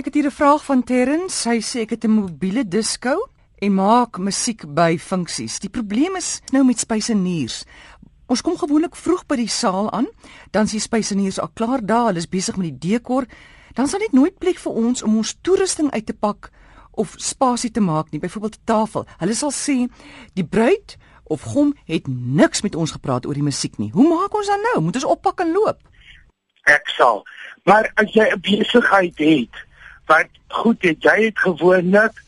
Ek het hier 'n vraag van Terrence. Hy sê ek het 'n mobiele disko en maak musiek by funksies. Die probleem is nou met spyseniers. Ons kom gewoonlik vroeg by die saal aan, dan is die spyseniers al klaar daar, hulle is besig met die dekor. Dan sal dit nooit plek vir ons om ons toerusting uit te pak of spasie te maak nie, byvoorbeeld 'n tafel. Hulle sal sê die bruid of gom het niks met ons gepraat oor die musiek nie. Hoe maak ons dan nou? Moet ons oppak en loop? Ek sal. Maar as jy 'n besigheid het wat goed het, jy het gewoonlik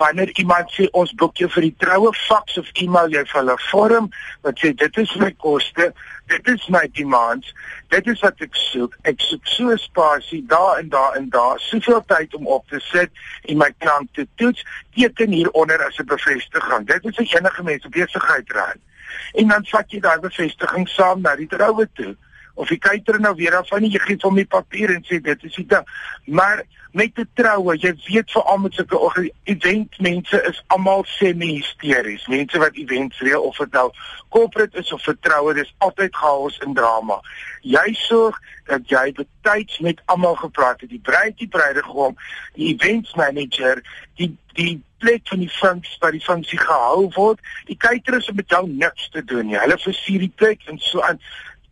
wanneer iemand sê ons boek jou vir die troue faks of e-mail jy vir hulle vorm wat sê dit is my koste, dit is my demands, dit is wat ek soek. Ek soek so 'n spasie daar en daar en daar, soveel tyd om op te sit en my klank te toets, teken hieronder as 'n bevestiging. Dit is 'n enige mens besigheid raai. En dan vat jy daai bevestiging saam na die troue toe of jy kyk er nou weer af van jy gee hom die papier en sê dit is ding. Maar met die troue, jy weet vir almal sulke event mense is almal semi-hysteries. Mense wat events reël of dit nou corporate is of vertroue, dis altyd chaos en drama. Jy sorg dat jy betyds met almal gepraat het, die bruid, die bruidegom, die events manager, die die plek van die funksie waar die funksie gehou word. Die caterers het met jou niks te doen nie. Hulle versier die plek en so aan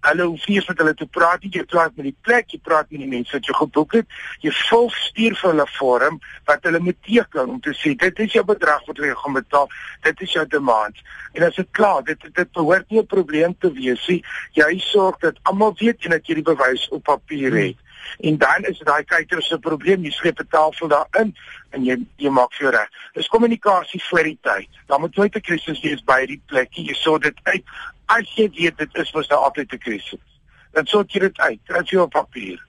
hulle hoef nie met hulle te praat nie. Jy praat met die plek, jy praat met die mense wat jy geboek het. Jy volg stuur vir hulle vorm wat hulle moet teken om te sê dit is jou bedrag wat jy gaan betaal. Dit is jou demands. En as dit klaar, dit dit behoort nie 'n probleem te wees nie. Jy sorg dat almal weet en dat jy die bewys op papier het. En dan is daai kykers se probleem, jy skep 'n tafel daarin en jy jy maak vir reg. Dis kommunikasie vir die tyd. Dan moet nooit 'n krisis wees by die plekie. Jy sou dit uit as jy weet dit is mos nou altyd 'n krisis. Dan sou jy dit uit, kry jy op papier.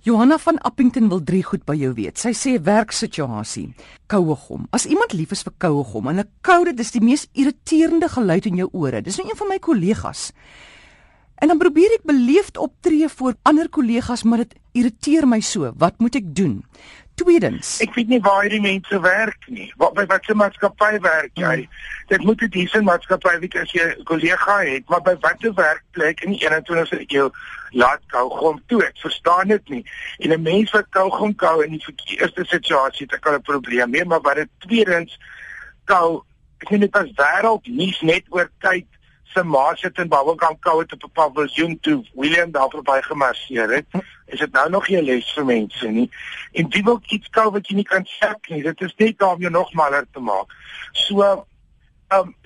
Johanna van Appington wil drie goed by jou weet. Sy sê werksituasie, kouegom. As iemand lief is vir kouegom en 'n koude, dis die mees irriterende geluid in jou ore. Dis nou een van my kollegas. En dan probeer ek beleefd optree voor ander kollegas, maar dit irriteer my so. Wat moet ek doen? Tweedens, ek weet nie waar hierdie mense werk nie. Wat by watter maatskappy werk jy? Hmm. Dit moet 'n dieselfde maatskappy wees as jy 'n kollega het, maar by watter werkplek in die 21ste eeu laat kaugom toe? Ek verstaan dit nie. En 'n mens wat kaugom kou in die verkeerde situasie, dit kan 'n probleem hê, maar wat dit tweedens kou, ek sien dit as wêreld nuus net oor tyd se ma sit in Bubblegum kou het op 'n paviljoen toe William daar verby gemarseer het. Is dit nou nog nie 'n les vir mense nie? En wie wil iets kou wat jy nie kan sak nie? Dit is net om jou nog maler te maak. So ehm um,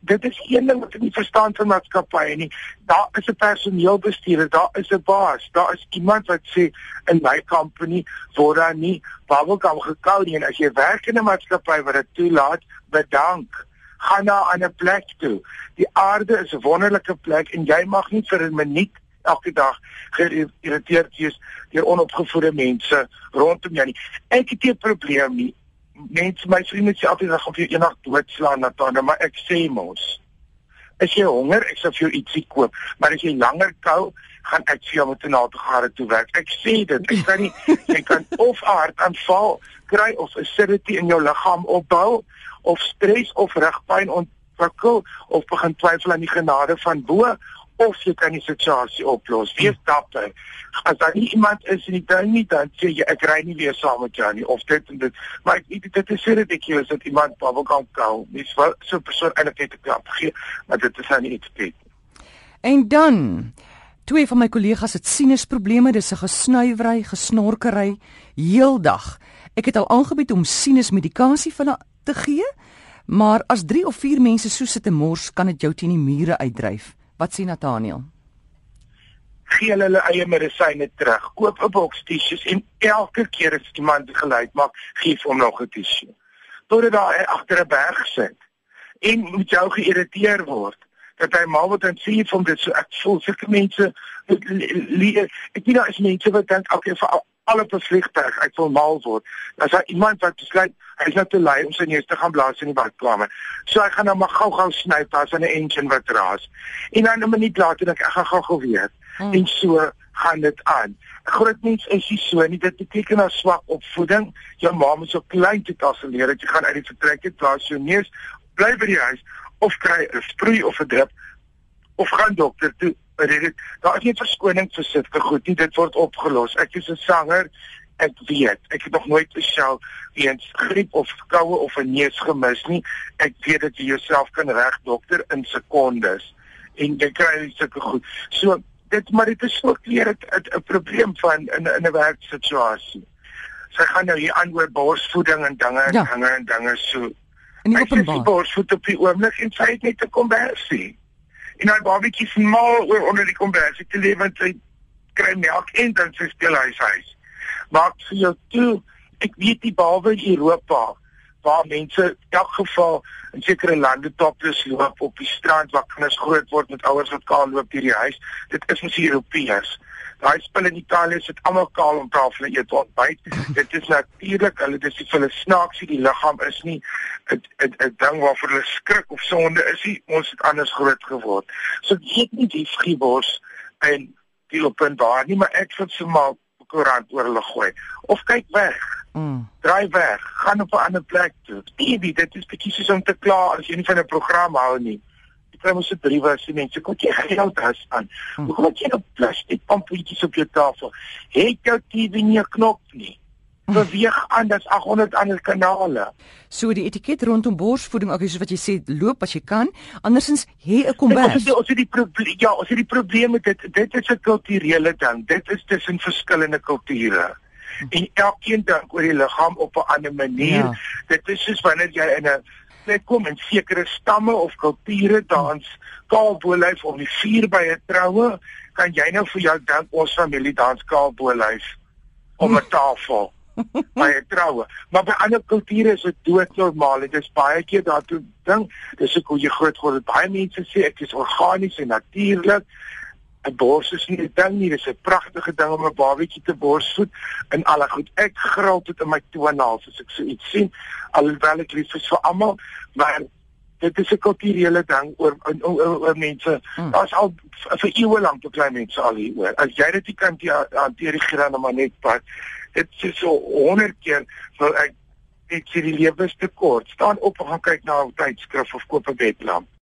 dit is een ding wat ek nie verstaan van maatskappye nie. Daar is 'n personeelbestuurder, daar is 'n baas, daar is iemand wat sê in my company word daar nie Bubblegum gekou nie en as jy werk in 'n maatskappy wat dit toelaat, bedank gaan na 'n ander plek toe. Die aarde is 'n wonderlike plek en jy mag nie vir 'n minuut elke dag geïrriteerd wees deur onopgevoede mense rondom jou nie. Ek het nie 'n probleem nie. Mense, my vriende sê altyd dat gaan vir eendag doodslaan Natana, maar ek sê mos. As jy honger, ek sal vir jou ietsie koop, maar as jy langer kou, gaan ek vir jou met 'n naaldgare toe werk. Ek sê dit, ek kan nie jy kan of hartaanval kry of acidity in jou liggaam opbou of stres of rugpyn ontwikkel of begin twyfel aan die genade van bo of jy kan die situasie oplos. Wees dapper. As daar nie iemand is in die tuin nie, dan sê jy ek ry nie weer saam met jou nie of dit en dit. Maar ek weet dit is seker jy is dat iemand kan kou. Dis wel so 'n persoon eintlik net 'n klap gee, maar dit is nou nie iets te En dan Twee van my kollegas het sinusprobleme, dis 'n gesnuiwery, gesnorkery heeldag. Ek het al aangebied om sinusmedikasie vir hulle te gee, maar as 3 of 4 mense so sit en mors, kan dit jou teen die mure uitdryf. Wat sê Nathaniel? Gee hulle hulle eie medisyne terug. Koop 'n boks tissues en elke keer as iemand geluid maak, gee hom nog 'n tissue. Totdat daar agter 'n berg sit en moet jou geïrriteer word dat hy maar wat dan sê van dit so ek voel sulke mense ek weet daar is mense wat dink okay vir alle bevliegtuig ek wil mal word as daar iemand wat besluit hy's nou te lui om sy neus te gaan blaas in die badkamer. So hy gaan nou maar gou-gou snyp as 'n engine wat raas. En dan 'n minuut later dink ek ek gaan gou-gou weer. Hmm. En so gaan dit aan. Groot mens is nie so nie. Dit beteken nou swak opvoeding. Jou ma moet so klein te tasseleer dat jy gaan uit die vertrek uit plaas jou neus bly by die huis of kry 'n sproei of 'n drip of gaan dokter toe. Daar is nie verskoning vir sulke goed nie. Dit word opgelos. Ek is 'n sanger ek weet. Ek het nog nooit gesou weens griep of koue of 'n neus gemis nie. Ek weet dat jy jouself kan reg dokter in sekondes en jy kry sulke goed. So dit maar dit is ook weer 'n probleem van in in 'n werksituasie. Sy gaan nou hier aan oor borsvoeding en dinge en ja. dinge en dinge so. En nie openbaar. Sy borsvoed op die oomblik en sy het net 'n kombersie. En hy babatjie smal oor onder die kombersie te lewe want sy kry melk en dan sy speel huis huis. Maak vir jou toe. Ek weet nie behalwe in Europa waar mense in elk geval in sekere lande topless loop op die strand waar kinders groot word met ouers wat kaal loop deur die huis. Dit is mos Europeërs. Daai spul in Italië sit almal kaal om tafel en eet ontbyt. Dit is natuurlik, hulle dis vir hulle snaaksie die liggaam is nie 'n 'n ding waarvoor hulle skrik of sonde is nie. Ons het anders groot geword. So ek weet nie die skiebos en die openbaar nie, maar ek vind sommer koerant oor hulle gooi of kyk weg. Mm. Draai weg, gaan op 'n ander plek toe. Baby, dit is bietjie soos om te kla as jy nie van 'n program hou nie. Kry mos briewe as jy mense kom jy geld has aan. Mm. Hoe kom jy op plastiek pampietjies op jou tafel? Het jou TV nie 'n knop nie? beweeg aan dis 800 ander kanale. So die etiket rondom borsvoeding, ek soos wat jy sê, loop as jy kan. Andersins hê 'n kombers. Ons het ons het die probleem ja, ons het die probleem met dit. Dit is 'n kulturele ding. Dit is tussen verskillende kulture. En elkeen dink oor die liggaam op 'n ander manier. Ja. Dit is soos wanneer jy in 'n plek kom en sekere stamme of kulture dans kaalbolyf of die vuur by 'n troue, kan jy nou vir jou dink ons familie dans kaalbolyf om 'n tafel by 'n troue. Maar by ander kulture is dit doodnormaal. Dit is baie keer daartoe ding. Dis ek hoe jy groot word. Baie mense sê ek is organies en natuurlik. 'n Bors is nie 'n ding nie. Dis 'n pragtige ding om 'n babatjie te borsvoed in alle goed. Ek gril dit in my toenaals as ek so iets sien. Alhoewel ek lief is vir almal, maar dit is 'n kulturele ding oor oor, oor, oor mense. Hmm. Daar's al vir eeue lank te klein mense al hier oor. As jy dit nie kan hanteer die graan maar net pad dit is so 100 keer wil ek net sê die lewe is te kort. Staan op en gaan kyk na 'n tydskrif of koop 'n bedlamp.